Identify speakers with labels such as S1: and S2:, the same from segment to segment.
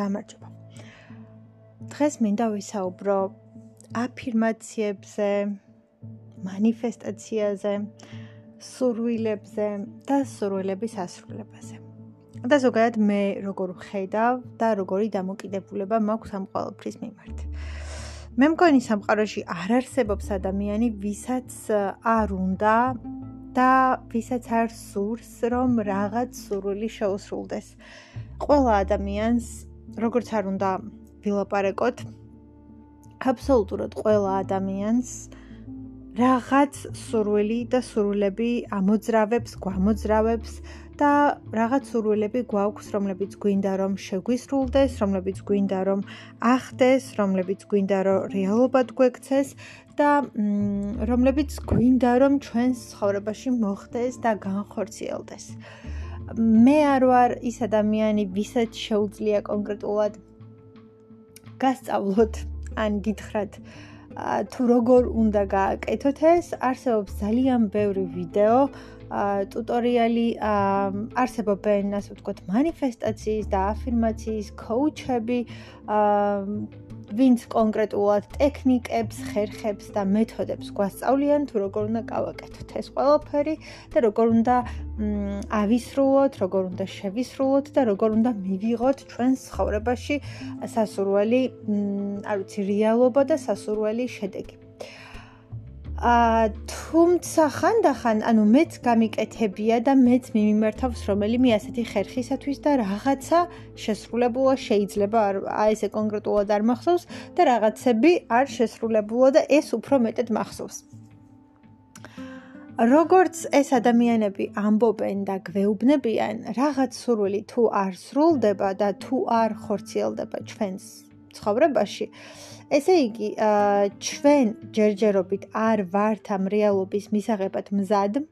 S1: გამარჯობა. დღეს მინდა ვისაუბრო აფირმაციებზე, манифестაციაზე, სურვილებზე და სურვილების ასრულებაზე. და ზოგადად მე როგორ ვხედავ და როგორი დამოკიდებულება მაქვს ამ ყოველფრის მიმართ. მე მგონი სამყაროში არ არსებობს ადამიანი, ვისაც არ უნდა და ვისაც არ სურს, რომ რაღაც სურვილი შეუსრულდეს. ყველა ადამიანს როგორც არ უნდა ვილაპარაკოთ, აბსოლუტურად ყველა ადამიანს რაღაც სურვილი და სურვილები ამოძრავებს, გვამოძრავებს და რაღაც სურვილები გვაქვს, რომლებიც გვინდა რომ შეგვისრულდეს, რომლებიც გვინდა რომ ახდეს, რომლებიც გვინდა რომ რეალობად გვექცეს და რომლებიც გვინდა რომ ჩვენს ცხოვრებაში მოხდეს და განხორციელდეს. მე არ ვარ ის ადამიანი, ვისაც შეუძლია კონკრეტულად გასწავლოთ ან გითხრათ. თუ როგორ უნდა გააკეთოთ ეს, არსებობს ძალიან ბევრი ვიდეო ტუტორიალი არსებობენ, ასე ვთქვათ, манифестаციის და აფირმაციის კოუჩები, ვინც კონკრეტულად ტექნიკებს, ხერხებს და მეთოდებს გვასწავლიან თუ როგორ უნდა გავაკეთოთ ეს ყველაფერი და როგორ უნდა ავისრულოთ, როგორ უნდა შევისრულოთ და როგორ უნდა მივიღოთ ჩვენ ცხოვრებაში სასურველი, არ ვიცი, რეალობა და სასურველი შედეგი. აა თუმცა ხანდახან, ანუ მეც გამიკეთებია და მეც მიმართავს რომელიმე ასეთი ხერხისათვის და რაღაცა შესრულებულა შეიძლება აი ესე კონკრეტულად არ მახსოვს და რაღაცები არ შესრულებულა და ეს უფრო მეტად მახსოვს. როგორც ეს ადამიანები ამბობენ და გვეუბნებიან, რაღაც სურვილი თუ არ სრულდება და თუ არ ხორციელდება ჩვენს ცხოვრებაში, ესე იგი, ჩვენ ჯერჯერობით არ ვართ ამ რეალობის მისაღებად მზად.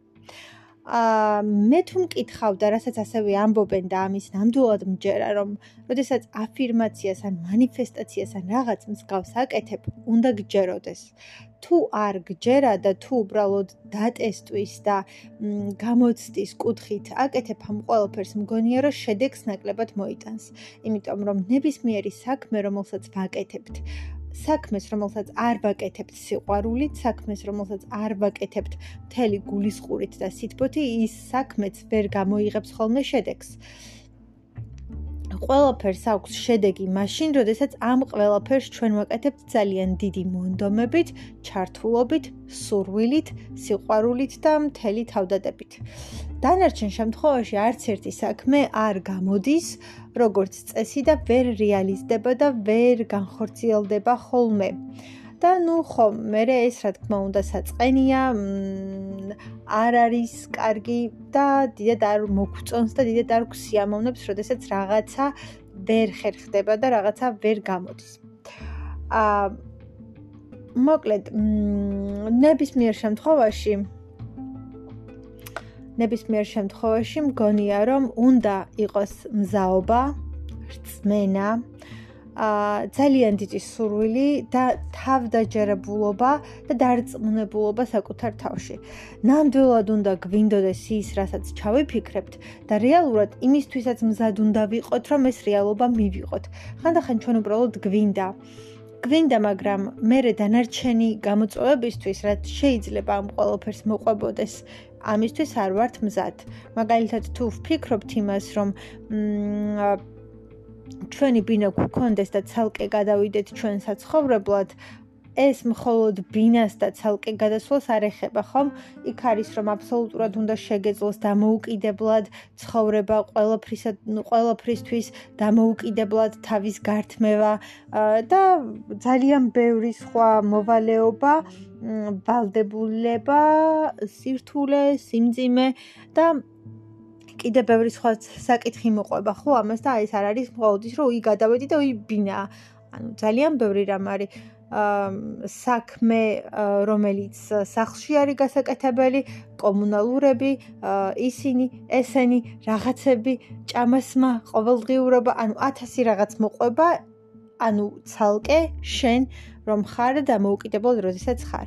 S1: აა მე თუ მკითხავდა, რასაც ასევე ამბობენ და ამის ნამდვილად მჯერა, რომ შესაძაც აფირმაციას ან манифестაციას ან რაღაც მსგავს აკეთებ, უნდა გჯეროდეს. თუ არ გჯერა და თუ უბრალოდ დატესტვის და გამოცდის კუთხით აკეთებ ამ ყველაფერს, მგონია რომ შედეგს ნაკლებად მოიტანს. იმიტომ რომ ნებისმიერი საქმე, რომელსაც ვაკეთებთ, საქმეს, რომელსაც არ ვაკეთებთ სიყვარულით, საქმეს, რომელსაც არ ვაკეთებთ მთელი გულისყურით და სითბოთი, ის საქმეც ვერ გამოიღებს ხოლმე შედეგს. ყველაფერს აქვს შედეგი მაშინ, როდესაც ამ ყველაფერს ჩვენ ვაკეთებთ ძალიან დიდი მონდომებით, ჩართულობით, სურვილით, სიყვარულით და მთელი თავდადებით. დანარჩენ შემთხვევაში არც ერთი საქმე არ გამოდის როგორც წესი და ვერ რეალიზდება და ვერ განხორციელდება ხოლმე. და ნუ ხო, მე ეს რა თქმა უნდა საწყენია, არ არის კარგი და დიდად არ მოგწონს და დიდად არ გვსიამოვნებს, როდესაც რაღაცა ვერ ხერხდება და რაღაცა ვერ გამოდის. აა მოკლედ, ნებისმიერ შემთხვევაში ნებისმიერ შემთხვევაში მგონია რომ უნდა იყოს მზაობა, რწმენა, აა ძალიან დიდი სურვილი და თავდაჯერებულობა და დარწმუნებულობა საკუთარ თავში. ნამდვილად უნდა გვინდოდეს ის, რასაც ჩავიფიქრებთ და რეალურად იმისთვისაც მზად უნდა ვიყოთ, რომ ეს რეალობა მივიღოთ. ხანდახან ჩვენ უბრალოდ გვინდა გვინდა, მაგრამ მე დანარჩენი გამოწვევებისთვის, რაც შეიძლება ამ ყველაფერს მოყვებოდეს, ამისთვის არ ვართ მზად. მაგალითად, თუ ვფიქრობთ იმას, რომ ჩვენი ბინა გვქონდეს და ცალკე გადავიდეთ ჩვენ საცხოვრებლად, ეს მხოლოდ ბინას და ცალკე გადასვლას არ ეხება, ხომ? იქ არის რომ აბსოლუტურად უნდა შეგეძლოს დამოუკიდებლად ცხოვრება ყველაფრისა, ყველაფრისთვის დამოუკიდებლად თავის გართმევა და ძალიან ბევრი სხვა მოვალეობა, ვალდებულება, სირთულე, სიმძიმე და კიდე ბევრი სხვა საკითხი მოყვება, ხო? ამას და აი ეს არ არის მხოლოდ ის, რომ უი გადავედი და უი ბინა. ანუ ძალიან ბევრი რამ არის საქმე, რომელიც სახლში არის გასაკეთებელი, კომუნალურები, ისინი, ესენი, რაღაცები, ჭამასმა, ყოველდღიურობა, ანუ 1000 რაღაც მოყვება, ანუ ცალკე შენ რომ ხარ და მოუკიდებელ როდესაც ხარ.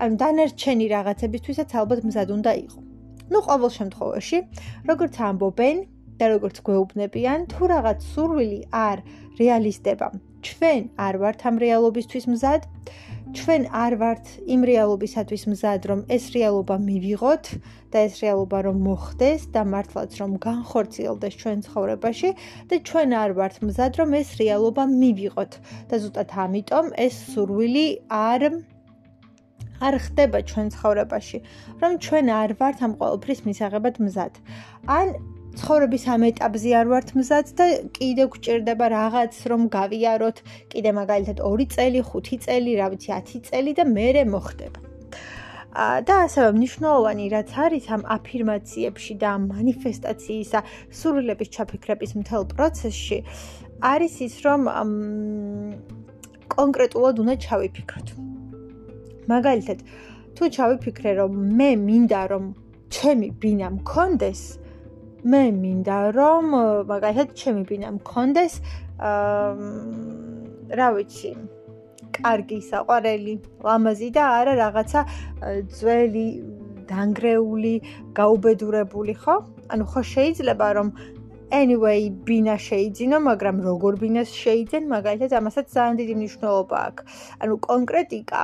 S1: ანუ დანარჩენი რაღაცებისთვისაც ალბათ მზად უნდა იყო. Ну, ყოველ შემთხვევაში, როგორც ამბობენ და როგორც გვეუბნებიან, თუ რაღაც სურვილი არ რეალისტება, ჩვენ არ ვართ ამ რეალობისთვის მზად. ჩვენ არ ვართ იმ რეალობისათვის მზად, რომ ეს რეალობა მივიღოთ და ეს რეალობა რომ მოხდეს და მართლაც რომ განხორციელდეს ჩვენ ცხოვრებაში და ჩვენ არ ვართ მზად, რომ ეს რეალობა მივიღოთ და ზუსტად ამიტომ ეს სურვილი არ არ ხდება ჩვენ ცხოვრებაში, რომ ჩვენ არ ვართ ამ ყოველფრის მისაღებად მზად. ან ცხოვრების ამ ეტაპზე არ ვართ მზად და კიდე გვჭირდება რაღაც რომ გავიაროთ, კიდე მაგალითად 2 წელი, 5 წელი, რა ვიცი 10 წელი და მერე მოხდება. და ასევე მნიშვნელოვანი რაც არის ამ აფირმაციებში და ამ манифестаციისა სურვილების ჩაფიქრების მთელ პროცესში არის ის რომ კონკრეტულად უნდა ჩავიფიქროთ. მაგალითად, თუ ჩავიფიქრე, რომ მე მინდა რომ ჩემი ბინა მქონდეს, მე მინდა რომ მაგალითად ჩემი ბინა მქონდეს აა რა ვიცი, კარგი საყვარელი, ლამაზი და არა რაღაცა ძველი, დანგრეული, გაუბედურებული, ხო? ანუ ხო შეიძლება რომ anyway ბინა შეიძინო, მაგრამ როგორ ბინას შეიძენ, მაგალითად ამასაც ძალიან დიდი მნიშვნელობა აქვს. ანუ კონკრეტიკა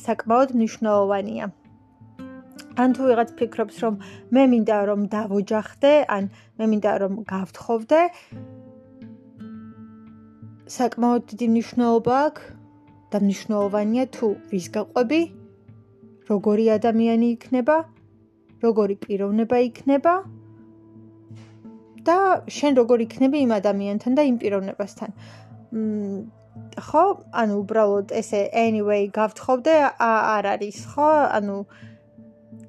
S1: საკმაოდ მნიშვნელოვანია. ან თუ ვიღაც ფიქრობს, რომ მე მინდა რომ დავოჯახდე, ან მე მინდა რომ გავთხოვდე, საკმაოდ დიდი მნიშვნელობა აქვს და მნიშვნელოვანია თუ ვის გაყვები, როგორი ადამიანი იქნება, როგორი პიროვნება იქნება და შენ როგორი იქნები იმ ადამიანთან და იმ პიროვნებასთან. მ ხო? ანუ უბრალოდ ესე anyway გავთხოვდე არ არის, ხო? ანუ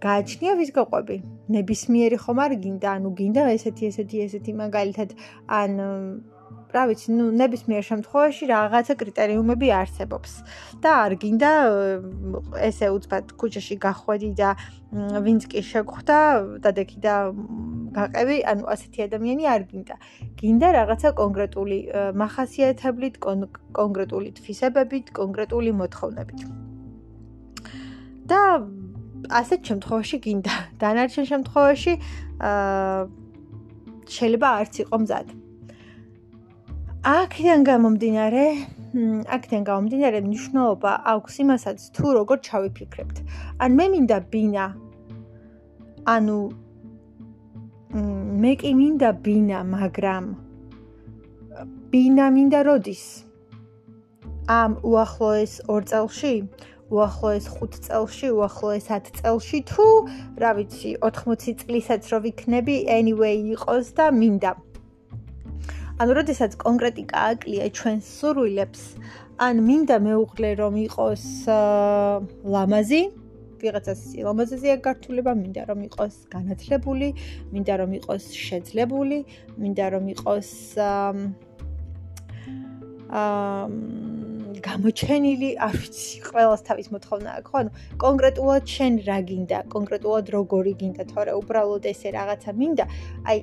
S1: გააჩნია ვის გაყვები? ნებისმიერი ხომ არ გინდა? ანუ გინდა ესეთი ესეთი ესეთი მაგალითად ან რა ვიცი, ნუ ნებისმიერ შემთხვევაში რაღაცა კრიტერიუმები არსებობს. და არ გინდა ესე უცბად ქუჩაში გახვედი და ვინც კი შეგხვდა და დექი და გაყევი, ანუ ასეთი ადამიანი არ გინდა. გინდა რაღაცა კონკრეტული מחასიათებლით, კონკრეტული თვისებებით, კონკრეტული მოთხოვნებით. და ასეთ შემთხვევაში გინდა. დანარჩენ შემთხვევაში აა შეიძლება არც იყო მზად. აქედან გამომდინარე, აქედან გამომდინარე მნიშვნელობა აქვს იმასაც, თუ როგორ ჩავიფიქრებთ. ან მე მინდა ბინა. ანუ მე კი მინდა ბინა, მაგრამ ბინა მინდა როდის? ამ უახლოეს 2 წელში, უახლოეს 5 წელში, უახლოეს 10 წელში თუ, რა ვიცი, 80 წლისაც რო ვიქნები, anyway იყოს და მინდა. ანუ როდესაც კონკრეტიკა აკლია ჩვენ სურვილებს, ან მინდა მეუღლე რომ იყოს ლამაზი, ვიღაცას ლამაზია გართულება, მინდა რომ იყოს განათლებული, მინდა რომ იყოს შეძლებული, მინდა რომ იყოს აა გამოჩენილი, არ ვიცი, ყველას თავის მოთხოვნა აქვს, ხო? ანუ კონკრეტულად შენ რა გინდა, კონკრეტულად როგორი გინდა, თორე უბრალოდ ესე რაღაცა მინდა. აი,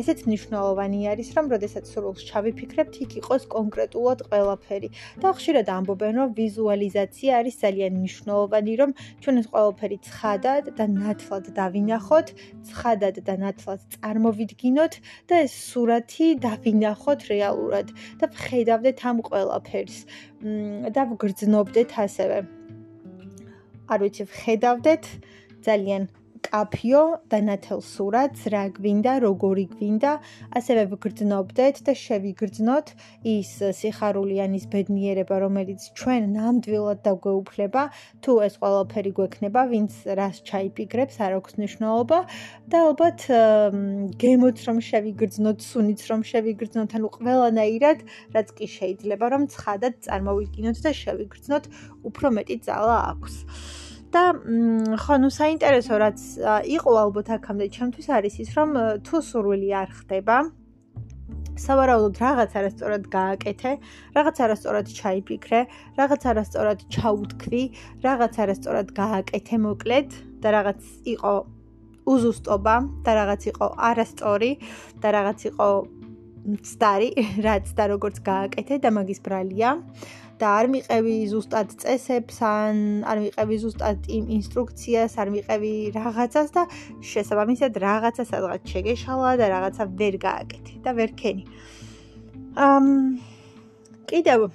S1: ესეც მნიშვნელოვანი არის, რომ როდესაც სრულს ჩავიფიქრებთ, იქ იყოს კონკრეტულად ყველაფერი. და ხშირად ამბობენ, რომ ვიზუალიზაცია არის ძალიან მნიშვნელოვანი, რომ ჩვენ ეს ყველაფერი ცხადად და ნათლად დავინახოთ, ცხადად და ნათლად წარმოვიდგინოთ და ეს სურათი დავინახოთ რეალურად და ვხედავდეთ ამ ყველაფერს. და ვგრძნობდეთ ასევე. არ ვიცი, ვხედავდეთ ძალიან კაფიო და ნათელ სურათს, რა გვინდა, როგორი გვინდა, ასევე ვგრძნობდეთ და შევიგრძნოთ ის სიხარული ან ის ბედნიერება, რომელიც ჩვენ ნამდვილად დაგვეუფლება, თუ ეს ყველაფერი გვექნება, ვინც რას ჩაიფიქრებს, არ აქვს მნიშვნელობა და ალბათ გემოც რომ შევიგრძნოთ, სუნიც რომ შევიგრძნოთ, ანუ ყველანაირად, რაც კი შეიძლება, რომ ცხადად წარმოვიდგინოთ და შევიგრძნოთ, უფრო მეტი ძალა აქვს. და ხო ნუ საინტერესო რაც იყო ალბათ აქამდე ჩემთვის არის ის რომ თუ სურვილი არ ხდება სავარაუდოდ რაღაც არასწორად გააკეთე, რაღაც არასწორად ჩაიფიქრე, რაღაც არასწორად ჩაუთქვი, რაღაც არასწორად გააკეთე მოკლედ და რაღაც იყო უზუსტობა და რაღაც იყო არასწორი და რაღაც იყო მცდარი, რაც და როგორც გააკეთე და მაგის ბრალია. და არ მიყევი ზუსტად წესებს ან არ მიყევი ზუსტად იმ ინსტრუქციას, არ მიყევი რაღაცას და შესაბამისად რაღაცა სადღაც შეგეშალა და რაღაცა ვერ გააკეთე და ვერ ქენი. ამ კიდევ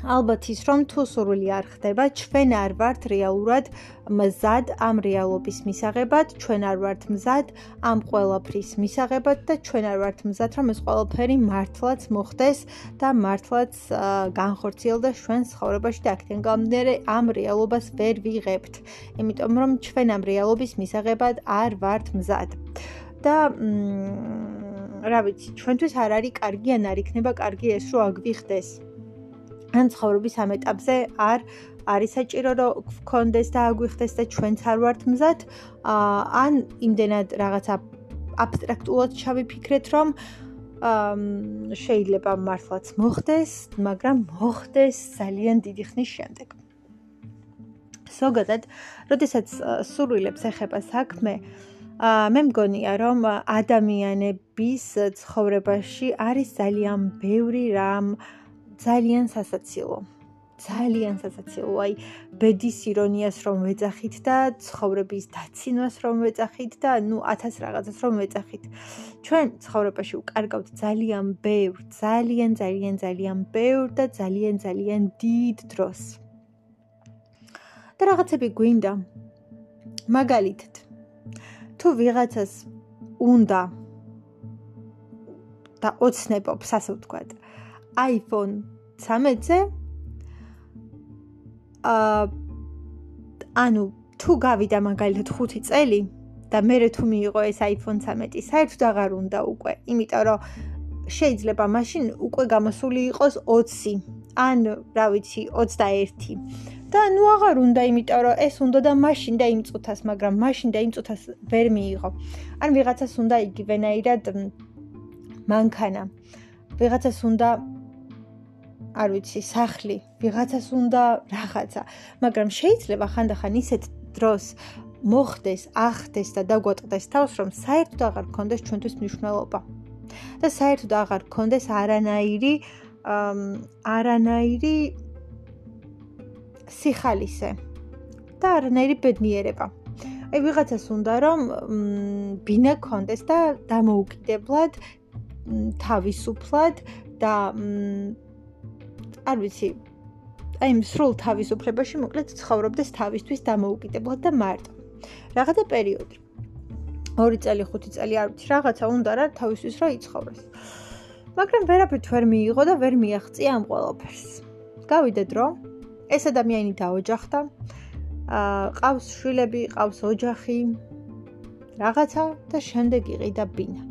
S1: ალბათ ის რომ თუ სურვილი არ ხდება, ჩვენ არ ვართ რეალურად მზად ამ რეალობის მისაღებად, ჩვენ არ ვართ მზად ამ ყველაფრის მისაღებად და ჩვენ არ ვართ მზად რომ ეს ყველაფერი მართლაც მოხდეს და მართლაც განხორციელდეს ჩვენ ცხოვრებაში და აქედან გამომდინარე ამ რეალობას ვერ ვიღებთ. იმიტომ რომ ჩვენ ამ რეალობის მისაღებად არ ვართ მზად. და რა ვიცი, ჩვენთვის არ არის კარგი ან არ იქნება კარგი ეს რომ აგვიხდეს. ან ცხოვრების ამ ეტაპზე არ არის საჭირო რომ გქონდეს და აგვიხდეს და ჩვენც არ ვართ მზად ან იმდენად რაღაცა აბსტრაქტულად ჩავიფიქრეთ რომ შეიძლება მართლაც მოხდეს მაგრამ მოხდეს ძალიან დიდი ხნის შემდეგ. ზოგადად როდესაც სურვილებს ეხება საქმე მე მგონია რომ ადამიანების ცხოვრებაში არის ძალიან ბევრი რამ ძალიან სასაცილო. ძალიან სასაცილო. აი, ბედის ირონიას რომ ვეძახით და ცხოვრების დაცინვას რომ ვეძახით და ნუ 1000 რაღაცას რომ ვეძახით. ჩვენ ცხოვრებაში უკარგავთ ძალიან ბევრ, ძალიან ძალიან ძალიან ბევრ და ძალიან ძალიან დიდ დროს. და რაღაცები გვინდა. მაგალითად, თუ ვიღაცას უნდა და ოცნებობს, ასე ვთქვათ, iPhone 13-ზე აა ანუ თუ გავიდა მაგალითად 5 წელი და მე თუ მიიღო ეს iPhone 13, საერთოდ აღარ უნდა უკვე, იმიტომ რომ შეიძლება მაშინ უკვე გამოსული იყოს 20 ან რა ვიცი 21 და ნუ აღარ უნდა იმიტომ რომ ეს უნდა და მაშინ და იმ წუთას მაგრამ მაშინ და იმ წუთას ვერ მიიღო. ან ვიღაცას უნდა იგივენაირად მანქანა. ვიღაცას უნდა არ ვიცი, სახლი, ვიღაცას უნდა რაღაცა, მაგრამ შეიძლება ხანდახან ისეთ დროს მოხდეს, ახდეს და დაგვატყდეს თავს, რომ საერთოდ აღარ გქონდეს ჩვენთვის მნიშვნელობა. და საერთოდ აღარ გქონდეს არანაირი არანაირი სიხალისე და არანაირი ბედნიერება. აი ვიღაცას უნდა რომ ბინა გქონდეს და დამოუკიდებლად თავისუფლად და არ ვიცი. აი, სრულ თავისუფლებაში მოკლედ ცხოვრობდეს თავისთვის დამოუკიდებლად და მარტო. რაღაცა პერიოდი. 2 წელი, 5 წელი, არ ვიცი, რაღაცა უნდა რა თავისთვის რა იცხოვროს. მაგრამ ვერაფერ თვერ მიიღო და ვერ მიაღწია ამ ყველაფერს. გავიდა დრო, ეს ადამიანი დაოჯახდა. აა, ყავს შვილები, ყავს ოჯახი. რაღაცა და შემდეგ იყიდა ბინა.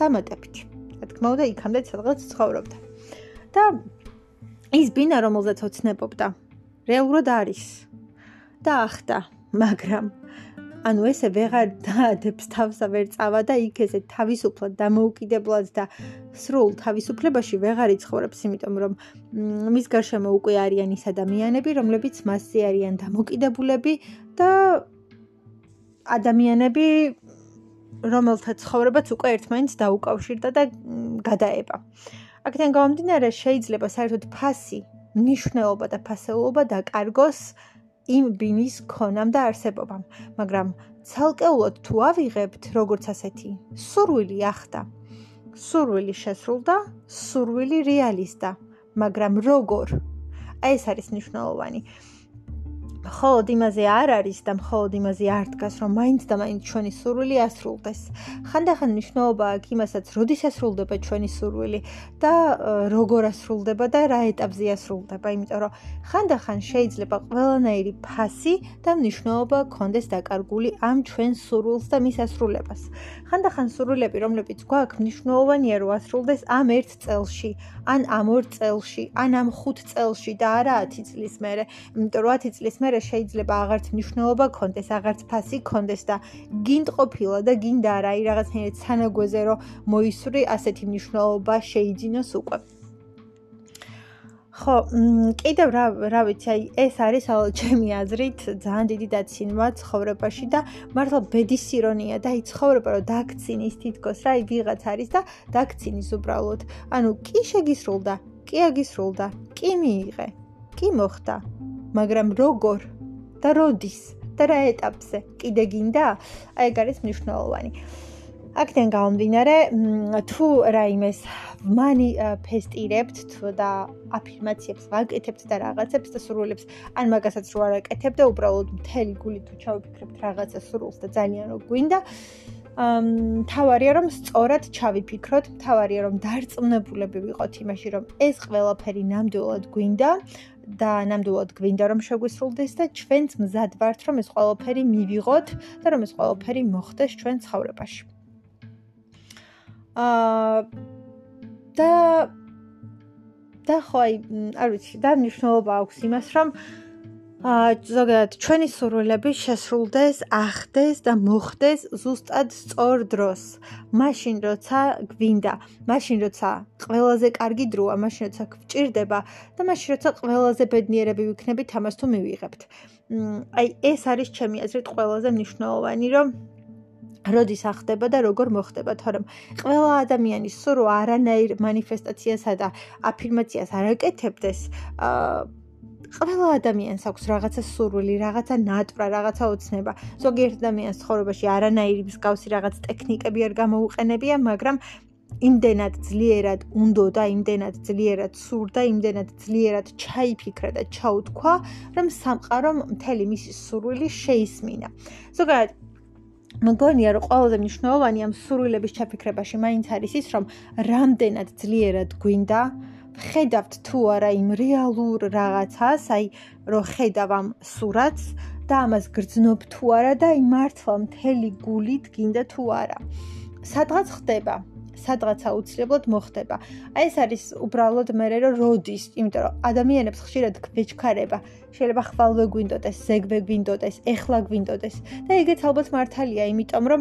S1: დამატებით. რა თქმა უნდა, იქამდე სადღაც ცხოვრობდა. და ის ბინა რომელზეც ოცნებობდა. რეალურად არის. და ახდა მაგრამ ანუ ესე ვეღარ დაადებს თავსა ვერ წავა და იქ ესე თავისუფლად დამოუკიდებლად და სრულ თავისუფლებაში ვეღარ იცხოვრებს იმიტომ რომ მის გარშემო უკვე არიან ის ადამიანები რომლებიც მასზე არიან დამოკიდებულები და ადამიანები რომელთა ცხოვრებაც უკვე ერთმანეთს დაუკავშირდა და გადაება აქედან გამომდინარე შეიძლება საერთოდ ფასი, ნიშნულობა და ფასეულობა დაკარგოს იმ ბინის ქონამ და არსებობამ, მაგრამ ცალკეულად თუ ავიღებთ როგორც ასეთი სურვილი ახდა, სურვილი შესრულდა, სურვილი რეალისტა, მაგრამ როგორ? აი ეს არის ნიშნულოვანი. მხოლოდ იმაზე არ არის და მხოლოდ იმაზე არ დგას, რომ მაინც და მაინც ჩვენი სურვილი ასრულდეს. ხანდახან მნიშვნელობა აქვს იმასაც, როდის ასრულდება ჩვენი სურვილი და როგორ ასრულდება და რა ეტაპზე ასრულდება, იმიტომ რომ ხანდახან შეიძლება ყველანაირი ფასი და მნიშვნელობა კონდეს დაკარგული ამ ჩვენ სურვილს და მის ასრულებას. ხანდახან სურვილები, რომლებიც გვაქვს, მნიშვნელოვანია რომ ასრულდეს ამ ერთ წელში, ან ამ ორ წელში, ან ამ ხუთ წელში და არა 10 წლის მერე, იმიტომ რომ 10 წლის მერე შეიძლება აღარც მნიშვნელობა კონდეს, აღარც ფასი კონდეს და გინდ ყოფილა და გინდა რა, აი რაღაცნაირად სანაგვეზე რომ მოისური ასეთი მნიშვნელობა შეიძინოს უკვე. ხო, კიდევ რა რა ვიცი, აი ეს არის ჩემი აზრით ძალიან დიდი დაცინვა ცხოვრებაში და მართლა ბედის ირონია და აი ცხოვრება რომ დაქცინის თითქოს რა, აი ვიღაც არის და დაქცინის უბრალოდ. ანუ კი შეგისრულდა, კი აგისრულდა, კი მიიღე, კი მოხდა მაგრამ როგორ? და როდის? და რა ეტაპზე? კიდე გინდა? აი ეგ არის მნიშვნელოვანი. აქედან გამომდინარე, თუ რაიმეს მანიფესტირებთ თუ და აფირმაციებს ვაკეთებთ და რაღაცებს და სრულებს, ან მაგასაც რო არ აკეთებ და უბრალოდ მთელი გულით თუ ჩავიფიქრებთ რაღაცა სრულს და ძალიან რო გვინდა, ამ თავარია რომ სწორად ჩავიფიქროთ, თავარია რომ დარწმუნებულები ვიყოთ იმაში, რომ ეს ყველაფერი ნამდვილად გვინდა და ნამდვილად გვინდა რომ შეგვისრულდეს და ჩვენც მზად ვართ რომ ეს ყველაფერი მივიღოთ და რომ ეს ყველაფერი მოხდეს ჩვენ ცხოვრებაში. აა და და ხოი არ ვიცი და მნიშვნელობა აქვს იმას რომ აა ზოგადად ჩვენი სურვილები შესრულდეს, ახდეს და მოხდეს ზუსტად სწორ დროს, მაშინ როცა გვინდა, მაშინ როცა ყველაზე კარგი დროა, მაშინ როცა გვჭირდება და მაშინ როცა ყველაზე ბედნიერები ვიქნებით ამას თუ მივიღებთ. აი ეს არის ჩემი აზრით ყველაზე მნიშვნელოვანი, რომ როდის ახდება და როგორ მოხდება, თორემ ყველა ადამიანის სურვა არანაირ манифестაციასა და აფირმაციას არ აკეთებდეს, აა ყველა ადამიანს აქვს რაღაცა სურვილი, რაღაცა ნატვრა, რაღაცა ოცნება. ზოგიერთ ადამიანს ცხოვრებაში არანაირი მსგავსი რაღაც ტექნიკები არ გამოუყენებია, მაგრამ იმდენად ძლიერად უნდო და იმდენად ძლიერად სურდა, იმდენად ძლიერად ჩაიფიქრა და ჩაუთქვა, რომ სამყარომ მთელი მისი სურვილი შეისმინა. ზოგადად მგონია რომ ყველაზე მნიშვნელოვანი ამ სურვილების ჩაფიქრებაში მაინც არის ის რომ რამდენად ძლიერად გვინდა ხედავთ თუ არა იმ რეალურ რაღაცას აი რომ ხედავ ამ სურათს და ამას გრძნობ თუ არა და აი მართლა მთელი გულით გინდა თუ არა სადღაც ხდება სადღაც აუცილებლად მოხდება. აი ეს არის უბრალოდ მე რომ როდის, იმიტომ რომ ადამიანებს ხშირად გვეჩქარება, შეიძლება ხვალვე გვინდოდეს, ზეგვე გვინდოდეს, ეხლა გვინდოდეს და ეგეც ალბათ მართალია, იმიტომ რომ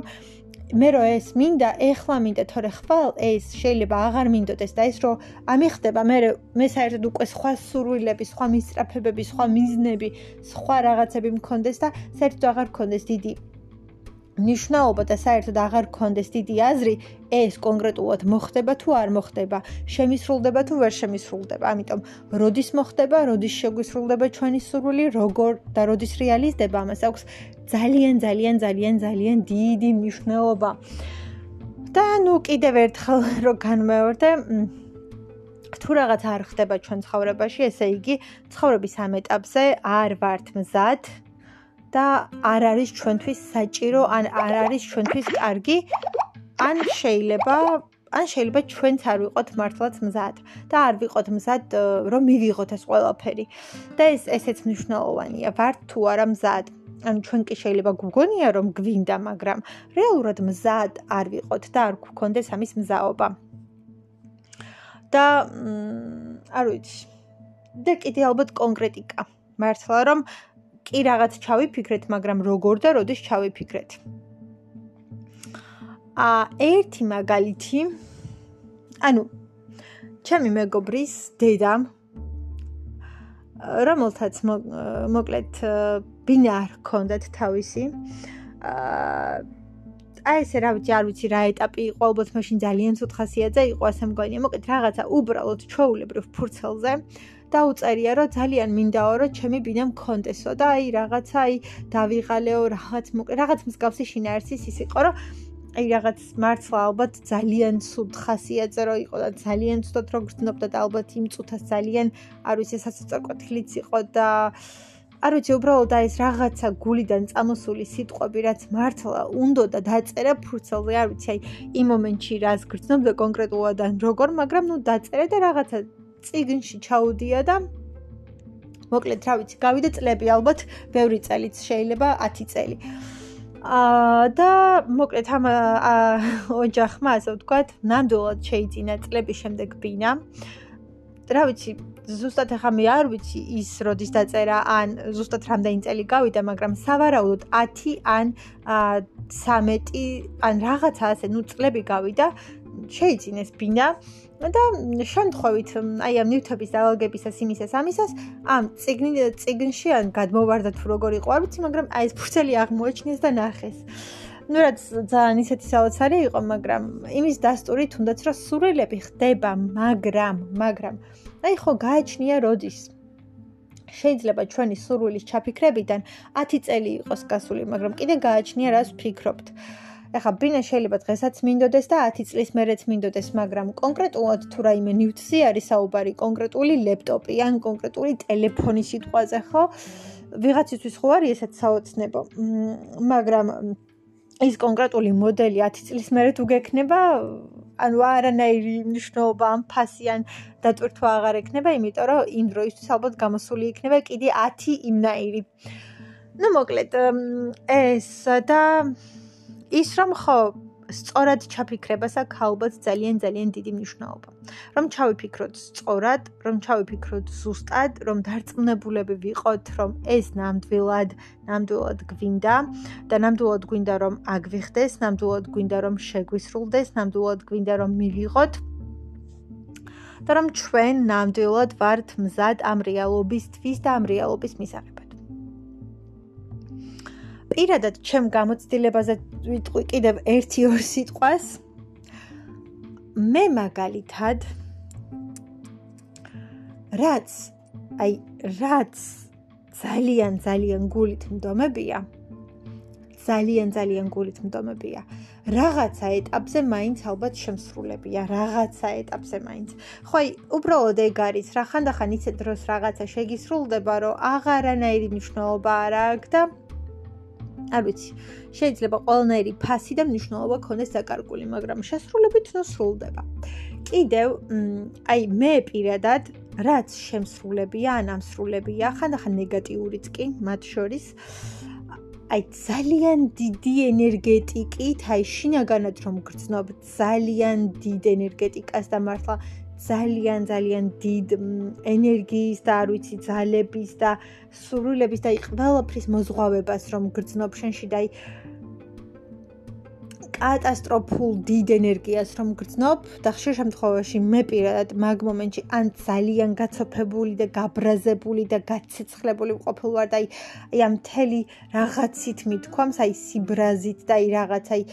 S1: მე რო ეს მინდა, ეხლა მინდა, თორე ხვალ ეს შეიძლება აღარ მინდოდეს და ეს რო ამიხდება, მე მე საერთოდ უკვე სხვა სურვილები, სხვა მისწრაფებები, სხვა მიზნები, სხვა რაღაცები მქონდეს და საერთოდ აღარ მქონდეს დიდი ნიშნაობა და საერთოდ აღარ გქონდეს დიდი აზრი ეს კონკრეტულად მოხდება თუ არ მოხდება, შემისრულდება თუ ვერ შემისრულდება. ამიტომ როდის მოხდება, როდის შეგვისრულდება ჩვენი სურვილი, როგორ და როდის რეალიზდება, ამას აქვს ძალიან ძალიან ძალიან ძალიან დიდი მნიშვნელობა. და ნუ კიდევ ერთხელ რო განმეორდე თუ რაღაც არ ხდება ჩვენ ცხოვრებაში, ესე იგი, ცხოვრების ამ ეტაპზე არ ვართ მზად და არ არის ჩვენთვის საჭირო, ან არ არის ჩვენთვის კარგი, ან შეიძლება ან შეიძლება ჩვენც არ ვიყოთ მართლაც მზად და არ ვიყოთ მზად რომ მივიღოთ ეს ყველაფერი. და ეს ესეც მნიშვნელოვანია, ვარ თუ არა მზად. ან ჩვენ კი შეიძლება გვგონია რომ გვინდა, მაგრამ რეალურად მზად არ ვიყოთ და არ გვქონდეს ამის მზაობა. და არ ვიცი. და კიდე ალბათ კონკრეტიკა. მართლა რომ კი რაღაც ჩავიფიქრეთ, მაგრამ როგორ და როდის ჩავიფიქრეთ? ა ერთი მაგალითი ანუ ჩემი მეგობრის დედამ რომელთაც მოკლედ ბინა არ ჰქონდათ თავისი. აა აი ესე რა ვიცი არ ვიცი რა ეტაპი იყო ალბათ მაშინ ძალიან ცუთხასიათზე იყო ასე მგონია. მოკლედ რაღაცა უბრალოდ ჩაულებრივ ფურცელზე დაუწერია რომ ძალიან მინდაო რომ ჩემი ბინა მქონდესო და აი რაღაცა აი დავიღალეო რაღაც რაღაც მსგავსი შინაარსის ის იყო რომ აი რაღაც მართლა ალბათ ძალიან ცუდ ხასიათზე რო იყო და ძალიან ცუდად რო გრძნობდა და ალბათ იმ წუთას ძალიან არ ვიცი სასწორკვეთილიც იყო და არ ვიცი უბრალოდ აი ეს რაღაცა გულიდან წამოსული სიტყვები რაც მართლა უნდა და დაწერა ფურცელზე არ ვიცი აი იმ მომენტში რას გრძნობდა კონკრეტულად ან როგორ მაგრამ ნუ დაწერა და რაღაცა ციგნში ჩაუდია და მოკლედ რა ვიცი, გავიდა წლები ალბათ, ბევრი წელიც შეიძლება 10 წელი. აა და მოკლედ ამ ოჯახმა ასე ვთქვათ, ნამდვილად შეიძინა წლების შემდეგ ბინა. რა ვიცი, ზუსტად ახლა მე არ ვიცი ის როდის დაწერა ან ზუსტად რამდენი წელი გავიდა, მაგრამ სავარაუდოდ 10 ან 13 ან რაღაცა ასე, ну წლები გავიდა, შეიძინეს ბინა. და შემთხვევით აი ამ ნივთების დაალგებისას იმისას ამისას ამ ციგნი ციგნში ან გადმოვარდა თუ როგორ იყო არ ვიცი მაგრამ აი ეს ფურცელი აღმოაჩინეს და ნახეს. ну რაც ძალიან ისეთი საოცარი იყო მაგრამ იმის დასტური თუნდაც რომ სურვილები ხდება მაგრამ მაგრამ. აი ხო გააჩნია როდის. შეიძლება ჩვენი სურვილის ჩაფიქრებიდან 10 წელი იყოს გასული, მაგრამ კიდე გააჩნია რას ვფიქრობთ. ეხა ბინა შეიძლება დღესაც მინდოდეს და 10 წლის მერეც მინდოდეს, მაგრამ კონკრეტულად თუ რაიმე ნივთზე არის საუბარი, კონკრეტული ლეპტოპი ან კონკრეტული ტელეფონის სიტყვაზე, ხო? ვიღაც იცის ხო არის ესეც საოცნებო. მაგრამ ის კონკრეტული მოდელი 10 წლის მერე თუ გექნება, ანუ არანაირი მნიშვნელობა ამ ფასი ან დატვირთვა აღარ ექნება, იმიტომ რომ იმ დროისთვის ალბათ გამოსული იქნება კიდე 10 იმნაირი. ну მოკლედ ეს და ის რომ ხო სწორად ჩაფიქრებას აქვს ალბათ ძალიან ძალიან დიდი მნიშვნელობა. რომ ჩავიფიქროთ სწორად, რომ ჩავიფიქროთ ზუსტად, რომ დარწმუნებულები ვიყოთ, რომ ეს ნამდვილად, ნამდვილად გვინდა და ნამდვილად გვინდა რომ აგვიხდეს, ნამდვილად გვინდა რომ შეგვისრულდეს, ნამდვილად გვინდა რომ მივიღოთ და რომ ჩვენ ნამდვილად ვართ მზად ამ რეალობისთვის და ამ რეალობის მისაღებად. პირადად ჩემ გამოცდილებაზე ვიტყვი კიდევ 1-2 სიტყვას. მე მაგალითად რაც აი რაც ძალიან ძალიან გულით მდომებია ძალიან ძალიან გულით მდომებია რაღაცა ეტაპზე მაინც ალბათ შემსრულებია რაღაცა ეტაპზე მაინც ხო აი უბრალოდ ეგ არის რა ხანდახან ისეთ დროს რაღაცა შეგისრულდება რომ აღარანაირი მნიშვნელობა არ აქვს და არ ვიცი. შეიძლება ყველანაირი ფასი და მნიშვნელობა ქონდეს საკარგული, მაგრამ შესრულებით ნუ სრულდება. კიდევ, აი მე პირადად რაც შემსრულებია, ან ამსრულებია, ხანდახან ნეგატიურიც კი, მათ შორის აი ძალიან დიდი ენერგეტიკით, აი შინაგანად რომ გრძნობ, ძალიან დიდ ენერგეტიკას და მართლა ძალიან ძალიან დიდ ენერგიის და არ ვიცი ძალების და სრულების და ყველაფრის მოზღვავებას რომ გრძნობ შენში და აი კატასტროფულ დიდ ენერგიას რომ გრძნობ და ხშირ შემთხვევაში მე პირადად მაგ მომენტში ან ძალიან გაცოფებული და გაბრაზებული და გაცეცხლებული ვყოფილ ვარ და აი აი ამ თელი რაღაცით მithქვამს აი სიბრაზით და აი რაღაც აი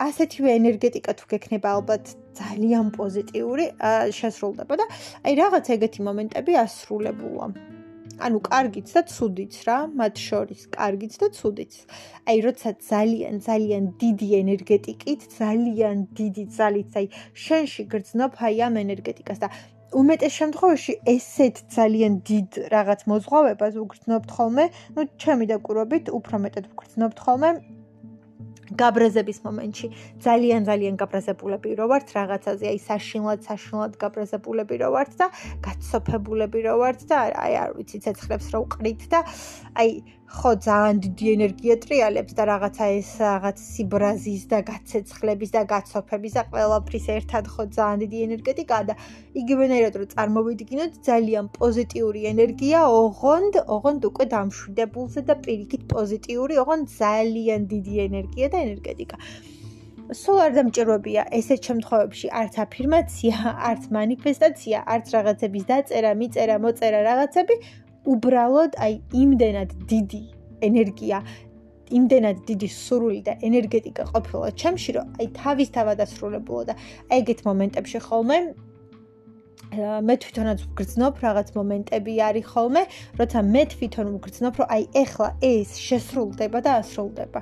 S1: ასეთივე ენერგეტიკა თუ გექნება ალბათ ძალიან პოზიტიური შესრულდება და აი რაღაც ეგეთი მომენტები ასრულებულა. ანუ კარგიც და ცუდიც რა, მათ შორის, კარგიც და ცუდიც. აი როცა ძალიან ძალიან დიდი ენერგეტიკით, ძალიან დიდი ძალით, აი შენში გრძნობ აი ამ ენერგეტიკას და უმეტეს შემთხვევაში ესეთ ძალიან დიდ რაღაც მოზღვავებას უგრძნობთ ხოლმე, ну, ჩემი დაკვირვებით, უფრო მეტად ვგრძნობთ ხოლმე გაბრაზების მომენტში. ძალიან ძალიან გაბრაზებულები რო ვართ რაღაცაზე, აი საშინლად, საშინლად გაბრაზებულები რო ვართ და გაცოფებულები რო ვართ და აი არ ვიცი, ცეცხლებს რო ყრით და აი ხო ძალიან დიდი ენერგია ტრიალებს და რაღაცა ეს რაღაც სიბრაზის და გაცეცხლების და გაცოფების და ყველაფრის ერთად ხო ძალიან დიდი ენერგეტიკაა და იგივენაირად რომ წარმოვიდგინოთ ძალიან პოზიტიური ენერგია ოღონდ ოღონდ უკვე დამშვიდებულზე და პირიქით პოზიტიური ოღონდ ძალიან დიდი ენერგია და ენერგეტიკა. სულ არ დამჭიროებია ესეთ შემთხვევებში არც აფირმაცია, არც манифестаცია, არც რაღაცების დაწერა, მიწერა, მოწერა რაღაცები, უბრალოდ აი იმდენად დიდი ენერგია იმდენად დიდი სურვილი და ენერგეტიკა ყოფილა ჩემში რომ აი თავისთავად ასრულებულა და ეგეთ მომენტებში ხოლმე მე თვითონაც ვგრძნობ რაღაც მომენტები არის ხოლმე როცა მე თვითონ ვგრძნობ რომ აი ეხლა ეს შესრულდება და ასრულდება.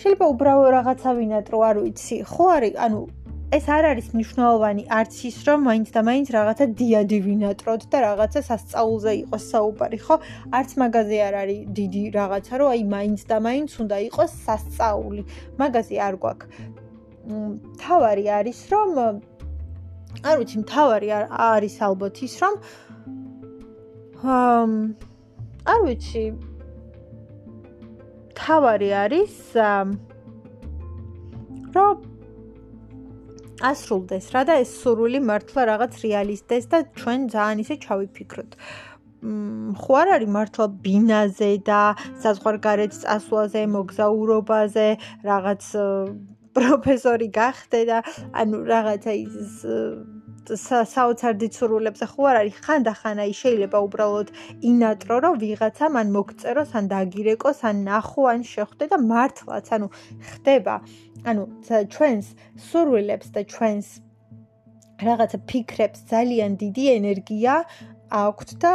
S1: შეიძლება უბრალოდ რაღაცა ვინატრო არ ვიცი. ხო არის ანუ ეს არ არის მნიშვნელოვანი არც ის რომ მაინც და მაინც რაღაცა დიადი ვინატროთ და რაღაცა სასწაულზე იყოს საუბარი ხო? არც მაგაზე არ არის დიდი რაღაცა რომ აი მაინც და მაინც უნდა იყოს სასწაული. მაგაზე არ გვაქვს. თავარი არის რომ არ ვიცი თავარი არის ალბათ ის რომ არ ვიცი. თავარი არის რომ ასრულდეს რა და ეს სურვილი მართლა რაღაც რეალისტეს და ჩვენ ძალიან ისე ჩავიფიქროთ. მ ხო არ არის მართლა ბინაზე და საზღვარგარეთ წასვლაზე, მოგზაურობაზე, რაღაც პროფესორი გახდე და ანუ რაღაცა ის საოცარ დიცურულებზე ხო არ არის ხანდახან აი შეიძლება უბრალოდ ინატრო რომ ვიღაცა მან მოგწეროს ან დაგირეკოს ან ნახო ან შეხვდე და მართლაც ანუ ხდება ანუ ჩვენს სურვილებს და ჩვენს რაღაცა ფიქრებს ძალიან დიდი ენერგია აქვთ და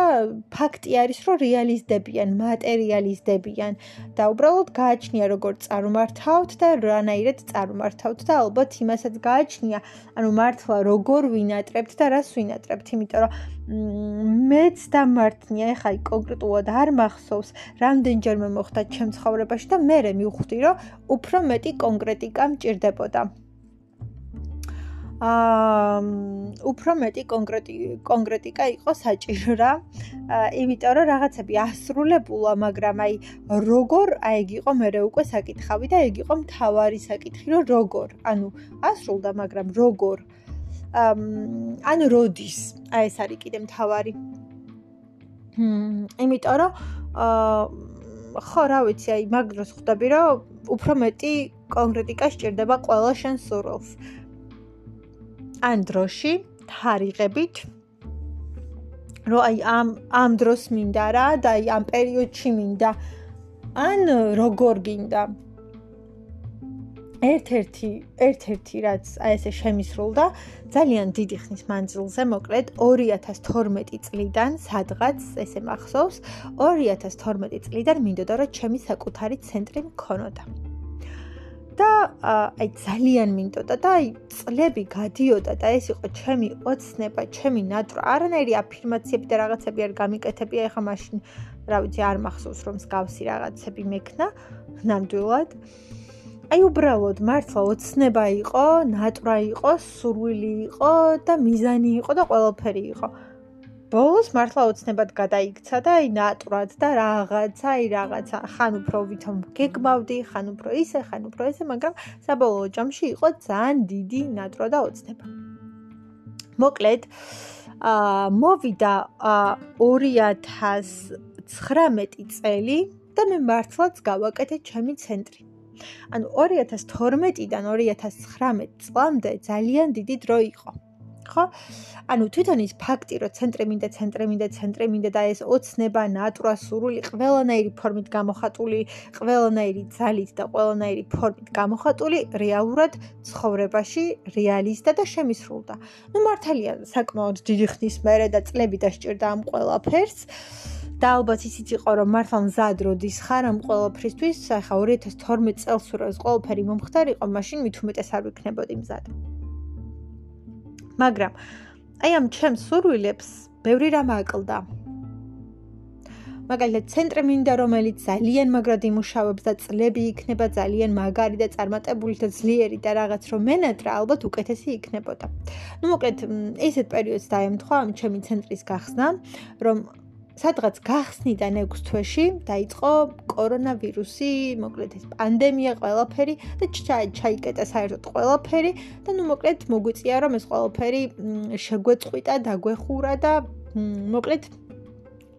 S1: ფაქტი არის, რომ რეალიზდებიან, მატერიალიზდებიან და უბრალოდ გააჩნია როგორ წარმართავთ და რანაირად წარმართავთ და ალბათ იმასაც გააჩნია, ანუ მართლა როგორ ვინატრებთ და რას ვინატრებთ, იმიტომ რომ მეც დამართნია, ეხლა კონკრეტულად არ მახსოვს, რამდენჯერმე მოხდა ჩემ ცხოვრებაში და მე მივხვდი, რომ უფრო მეტი კონკრეტიკა მჭირდებოდა. აა უფრო მეტი კონკრეტი კონკრეტიკა იყო საჭირო რა. იმიტომ რომ რაღაცები ასრულებულა, მაგრამ აი როგორ აი ეგ იყო მე უკვე საკითხავი და ეგ იყო მთავარი საკითხი, რომ როგორ. ანუ ასრულდა, მაგრამ როგორ. აა ანუ როდის? აი ეს არის კიდე მთავარი. ჰმ, იმიტომ რომ აა ხო რა ვიცი, აი მაგ დროს ხვდები, რომ უფრო მეტი კონკრეტიკა სჭირდება ყველა შენ სურვილს. ან დროში თარიღებით რომ აი ამ ამ დროს მინდა რა და აი ამ პერიოდში მინდა. ან როგორ გინდა? ერთ-ერთი ერთ-ერთი რაც აი ესე შემისრულდა ძალიან დიდი ხნის მანძილზე მოკლედ 2012 წლიდან სადღაც ესე მახსოვს 2012 წლიდან მინდოდა რომ ჩემი საკუთარი ცენტრი მქონოდა და აი ძალიან მინდოდა და აი წლები გადიოდა და ეს იყო ჩემი ოცნება, ჩემი ნატვრა. არანაირი აფირმაციები და რაღაცები არ გამიკეთებია ახლა მაშინ, რა ვიცი, არ მახსოვს რომ მსგავსი რაღაცები მექნა ნამდვილად. აი უბრალოდ მართლა ოცნება იყო, ნატვრა იყო, სურვილი იყო და მიზანი იყო და ყველაფერი იყო. ბოლოს მართლა ოცნებად გადაიქცა და აი ნატურად და რაღაცა, აი რაღაცა, ხან უფრო ვითომ გეგმავდი, ხან უფრო ისე, ხან უფრო ესე, მაგრამ საბოლოო ჯამში იყო ძალიან დიდი ნატრო და ოცნება. მოკლედ, აა მოვიდა 2019 წელი და მე მართლაც გავაკეთე ჩემი ცენტრი. ანუ 2012-დან 2019 წლამდე ძალიან დიდი დრო იყო. ხო? ანუ თვითონ ის ფაქტი, რომ ცენტრი მინდა, ცენტრი მინდა, ცენტრი მინდა და ეს ოცნება, ნატურა, სურვილი ყველანაირი ფორმით გამოხატული, ყველანაირი ძალით და ყველანაირი ფორმით გამოხატული, რეალურად ცხოვრებაში რეალიზდა და შემისრულდა. ნუ მართალია, საკმაოდ დიდი ხნის მერე და წლები დასჭირდა ამ ყველაფერს. და ალბათ ისიც იყო რომ მართლა მზად როდის ხარ ამ ყველაფრისთვის, ახლა 2012 წელს რო ეს ყველაფერი მომხდარიყო, მაშინ მით უმეტეს არ ვიქნებოდი მზად. მაგრამ აი ამ ჩემს სურვილებს ბევრი რამ აკლდა. მაგალითად, ცენტრი მინდა, რომელიც ძალიან მაგრად იმუშავებს და წლები იქნება ძალიან მაგარი და წარმატებული და ძლიერი და რაღაც რომ მენატრა ალბათ უკეთესი იქნებოდა. ну მოკლედ, ესეთ პერიოდს დაემთხვა ამ ჩემი ცენტრის გახსნა, რომ სადღაც გახსნიდან 6 თვეში დაიწყო კორონავირუსი, მოკლედ ეს პანდემია, ყველაფერი და ჩაიკეტა საერთოდ ყველაფერი და ნუ მოკლედ მოგვიწია რომ ეს ყველაფერი შეგვეწყვიტა, დაგვეხურა და მოკლედ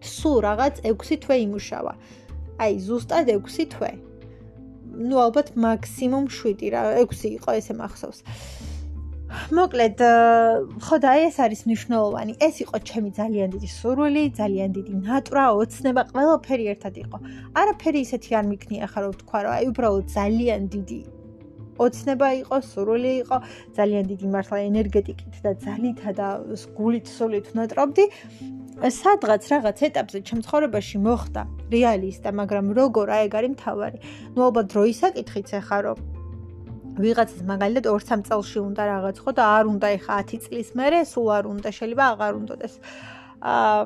S1: სულ რაღაც 6 თვე იმუშავა. აი ზუსტად 6 თვე. ნუ ალბათ მაქსიმუმ 7 რა, 6 იყო ესე მახსოვს. მოკლედ ხო და ეს არის მნიშვნელოვანი. ეს იყო ჩემი ძალიან დიდი სურვილი, ძალიან დიდი ნატურა, ოცნება, ყველაფერი ერთად იყო. არაფერი ისეთი არ მიქნია ხარ რომ თქვა რომ აი უბრალოდ ძალიან დიდი ოცნება იყო, სურვილი იყო, ძალიან დიდი მართლა ენერგეტიკით და ძალითა და გულით სულით ნატრობდი. სადღაც რაღაც ეტაპზე ჩემ ცხოვრებაში მოხდა რეალისტა, მაგრამ როგორ აი ეგ არის მთავარი. ნუ ალბათ დროის საკითხიც ახლა რომ ვიღაცას მაგალითად 2-3 წელში უნდა რაღაც ხო და არ უნდა ეხა 10 წლის მერე, სულ არ უნდა, შეიძლება აღარ უნდადეს. აა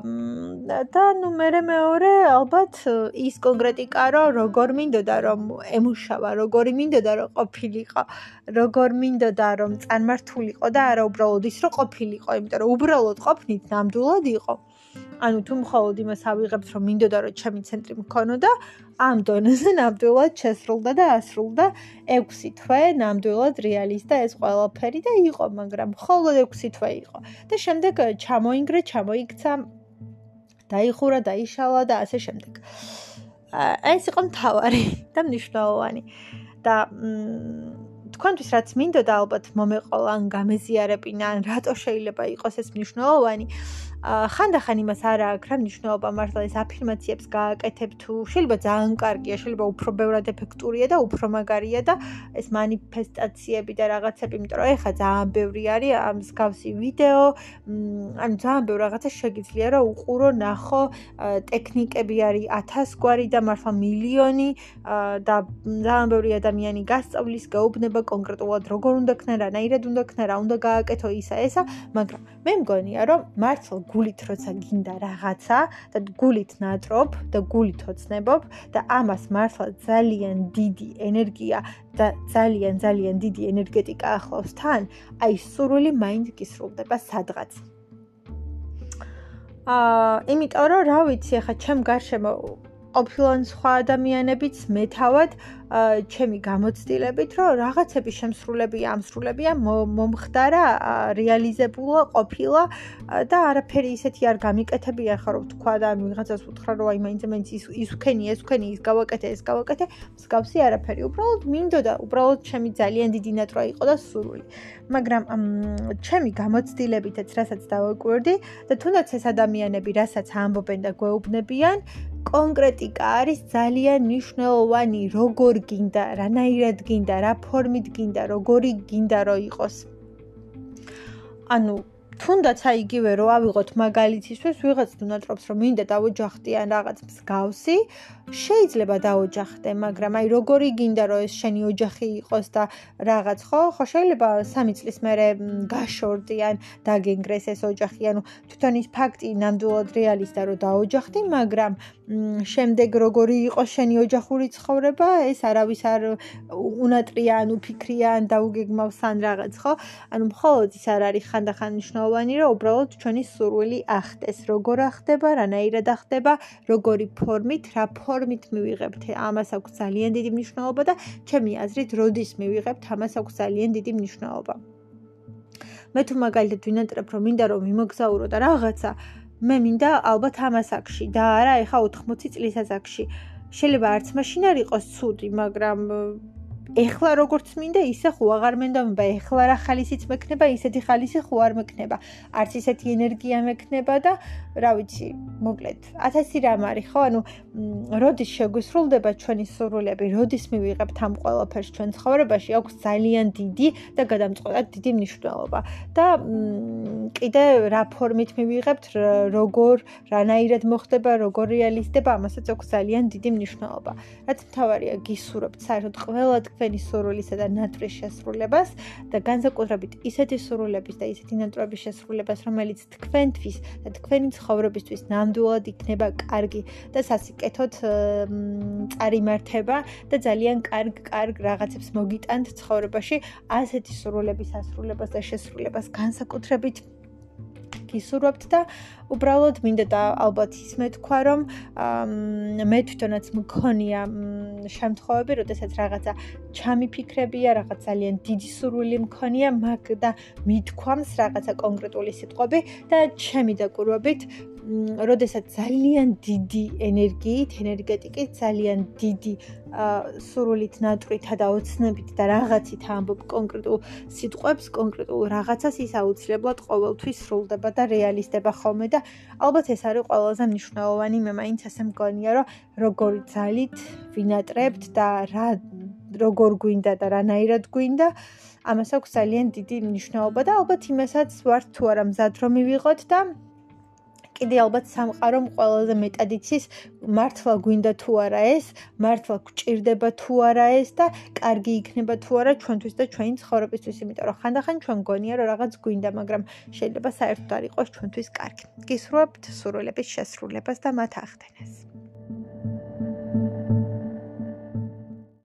S1: და ნუ მე მეორე ალბათ ის კონკრეტიკა რომ როგორ მინდოდა რომ ემუშავა, როგორი მინდოდა რომ ყოფილიყო, როგორ მინდოდა რომ წარმართულიყო და არა უბრალოდ ის რომ ყოფილიყო, იმიტომ რომ უბრალოდ ყოფნით ნამდვილად იყო. ანუ თუ მხოლოდ იმას ავიღებთ რომ მინდოდა რომ ჩემი ცენტრი მქონოდა ამ დონეზე ნამდვილად შესრულდა და ასრულდა 6 თვე ნამდვილად რეალისტა ეს ყველაფერი და იყო მაგრამ მხოლოდ 6 თვე იყო. და შემდეგ ჩამოინგრე ჩამოიქცა დაიხურა დაიშალა და ასე შემდეგ. ეს იყო მთავარი და მნიშვნელოვანი. და თქვენთვის რაც მინდოდა ალბათ მომეყოლა ან გამეზიარებინა ან რატო შეიძლება იყოს ეს მნიშვნელოვანი ხანდახან იმას არა აქვს რა მნიშვნელობა მართლა ეს აფირმაციებს გააკეთებ თუ შეიძლება ძალიან კარგია, შეიძლება უფრო ბევრად ეფექტურია და უფრო მაგარია და ეს манифестაციები და რაღაცები, იმიტომ რომ ეხა ძალიან ბევრი არის ამ მსგავსი ვიდეო, ანუ ძალიან ბევრი რაღაცა შეგიძლია რა უყურო ნახო, ტექნიკები არის ათასგვარი და მართლა მილიონი და ძალიან ბევრი ადამიანი გასწავლის, გაუბნება კონკრეტულად როგორ უნდა ქნა, რანაირად უნდა ქნა, რა უნდა გააკეთო ისა ესა, მაგრამ მე მგონია რომ მართლა გულით როცა გინდა რაღაცა და გულით ნატრობ და გულით ოცნებობ და ამას მართლა ძალიან დიდი ენერგია და ძალიან ძალიან დიდი ენერგეტიკა ახლავს თან, აი სურვილი მაინც გისრულდება სადღაც. აა, იმიტომ რომ რა ვიცი, ახლა ჩემ გარშემო ყოფილან სხვა ადამიანებიც მეთავად ჩემი გამოცდილებით, რომ რაღაცები შემსრულებია, ამსრულებია, მომხდარა, რეალიზებულა, ყოფილა და არაფერი ისეთი არ გამიკეთებია ხარ, რომ თქვა და ვიღაცას უთხრა, რომ აი მაინც მაინც ის ის ვქენი, ეს ვქენი, ის გავაკეთე, ეს გავაკეთე, მსგავსი არაფერი. უბრალოდ მინდოდა, უბრალოდ ჩემი ძალიან დიდი ნატრა იყო და სურვილი. მაგრამ ჩემი გამოცდილებითაც რასაც დავაკვირდი და თუნდაც ეს ადამიანები რასაც ამბობენ და გვეუბნებიან, კონკრეტიკა არის ძალიან მნიშვნელოვანი, როგორ გინდა, რანაირად გინდა, რა ფორმით გინდა, როგორი გინდა რომ იყოს. ანუ თუნდაც აი იგივე რო ავიღოთ მაგალითისთვის, ვიღაც თუნდაც რომ მინდა დავოჯახდიან რაღაც მსგავსი, შეიძლება დაოჯახდე, მაგრამ აი როგორი გინდა რომ ეს შენი ოჯახი იყოს და რაღაც ხო? ხო შეიძლება 3 წლის მერე გაშორდიან, დაგენგრეს ეს ოჯახი, ანუ თვითონ ის ფაქტი ნამდვილად რეალისტა რომ დაოჯახდი, მაგრამ შემდეგ როგორი იყოს შენი ოჯახური ცხოვრება, ეს არავის არ უნატრია, ანუ ფიქრია, ან დაუგეგმავს ან რაღაც, ხო? ანუ მხოლოდ ის არ არის ხანდახან მნიშვნელოვანი, რომ უბრალოდ ჩვენი სურვილი ახდეს, როგორ ახდება, რანაირად ახდება, როგორი ფორმით, რა ფორმით მივიღებთ, ამას აქვს ძალიან დიდი მნიშვნელობა და ჩემი აზრით, როდის მივიღებთ, ამას აქვს ძალიან დიდი მნიშვნელობა. მე თუ მაგალითად ვინატრებ, რომ მინდა რომ მიმოგზაურო და რაღაცა მე მინდა ალბათ ამასაკში და არა ეხა 80 წლის ასაკში. შეიძლება არც მაშინ არ იყოს ცუდი, მაგრამ ეხლა როგორც მინდა, ისე ხო აღარ მენდამება. ეხლა რა ხალისიც მექნება, ისეთი ხალისი ხო არ მექნება. არც ისეთი ენერგია მექნება და რა ვიცი, მოკლედ, 1000 რამ არის, ხო? ანუ, როდის შეგვისრულდება ჩვენი სურვილები, როდის მივიღებთ ამ ყველაფერს ჩვენ ცხოვრებაში, აქვს ძალიან დიდი და გადამწყვეტად დიდი მნიშვნელობა. და კიდე რა ფორმით მივიღებთ, როგორ, რანაირად მოხდება, როგორ რეალიზდება, ამასაც აქვს ძალიან დიდი მნიშვნელობა. რაც მთავარია, გისურვებთ საერთოდ ყველა თქვენი სურვილისა და ნატრის შესრულებას და განსაკუთრებით ისეთი სურვილების და ისეთი ნატრების შესრულებას, რომელიც თქვენთვის და თქვენი ცხოვრებისთვის ნამდვილად იქნება კარგი და სასიკეთოდ წარიმართება და ძალიან კარგ კარგ რაღაცებს მოგიტანთ ცხოვრებაში, ასეთი სურვილების ასრულებას და შესრულებას განსაკუთრებით გისურვებთ და უბრალოდ მინდა და ალბათ ის მეთქვა რომ მე თვითონაც მქონია შემთხვევები, როდესაც რაღაცა ჩამიფიქრებია, რაღაც ძალიან დიდი სურვილი მქონია, მაგ და მithქვამს რაღაცა კონკრეტული სიტყვები და ჩემი დაკვირვებით როდესაც ძალიან დიდი ენერგიით, ენერგეტიკით, ძალიან დიდი სურვილით, ნატრითა და ოცნებით და რაღაცით ამბობ კონკრეტულ სიტყვებს, კონკრეტულ რაღაცას ის აუცილებლად ყოველთვის სრულდება და რეალიზდება ხოლმე და ალბათ ეს არის ყველაზე მნიშვნელოვანი, მე მაინც ასე მგონია, რომ როგორი ძალით ვინატრებთ და რა როგორ გვინდა და რანაირად გვინდა ამას აქვს ძალიან დიდი მნიშვნელობა და ალბათ იმასაც ვართ თუ არა მზად რომ მივიღოთ და კიდე ალბათ სამყარომ ყველაზე მეტად იცის მართლა გვინდა თუ არა ეს, მართლა გვჭირდება თუ არა ეს და კარგი იქნება თუ არა ჩვენთვის და ჩვენი ცხოვრებისთვის, იმიტომ რომ ხანდახან ჩვენ გონია რომ რაღაც გვინდა, მაგრამ შეიძლება საერთოდ არ იყოს ჩვენთვის კარგი. გისურვებთ სურვილების შესრულებას და მათ ახდენას.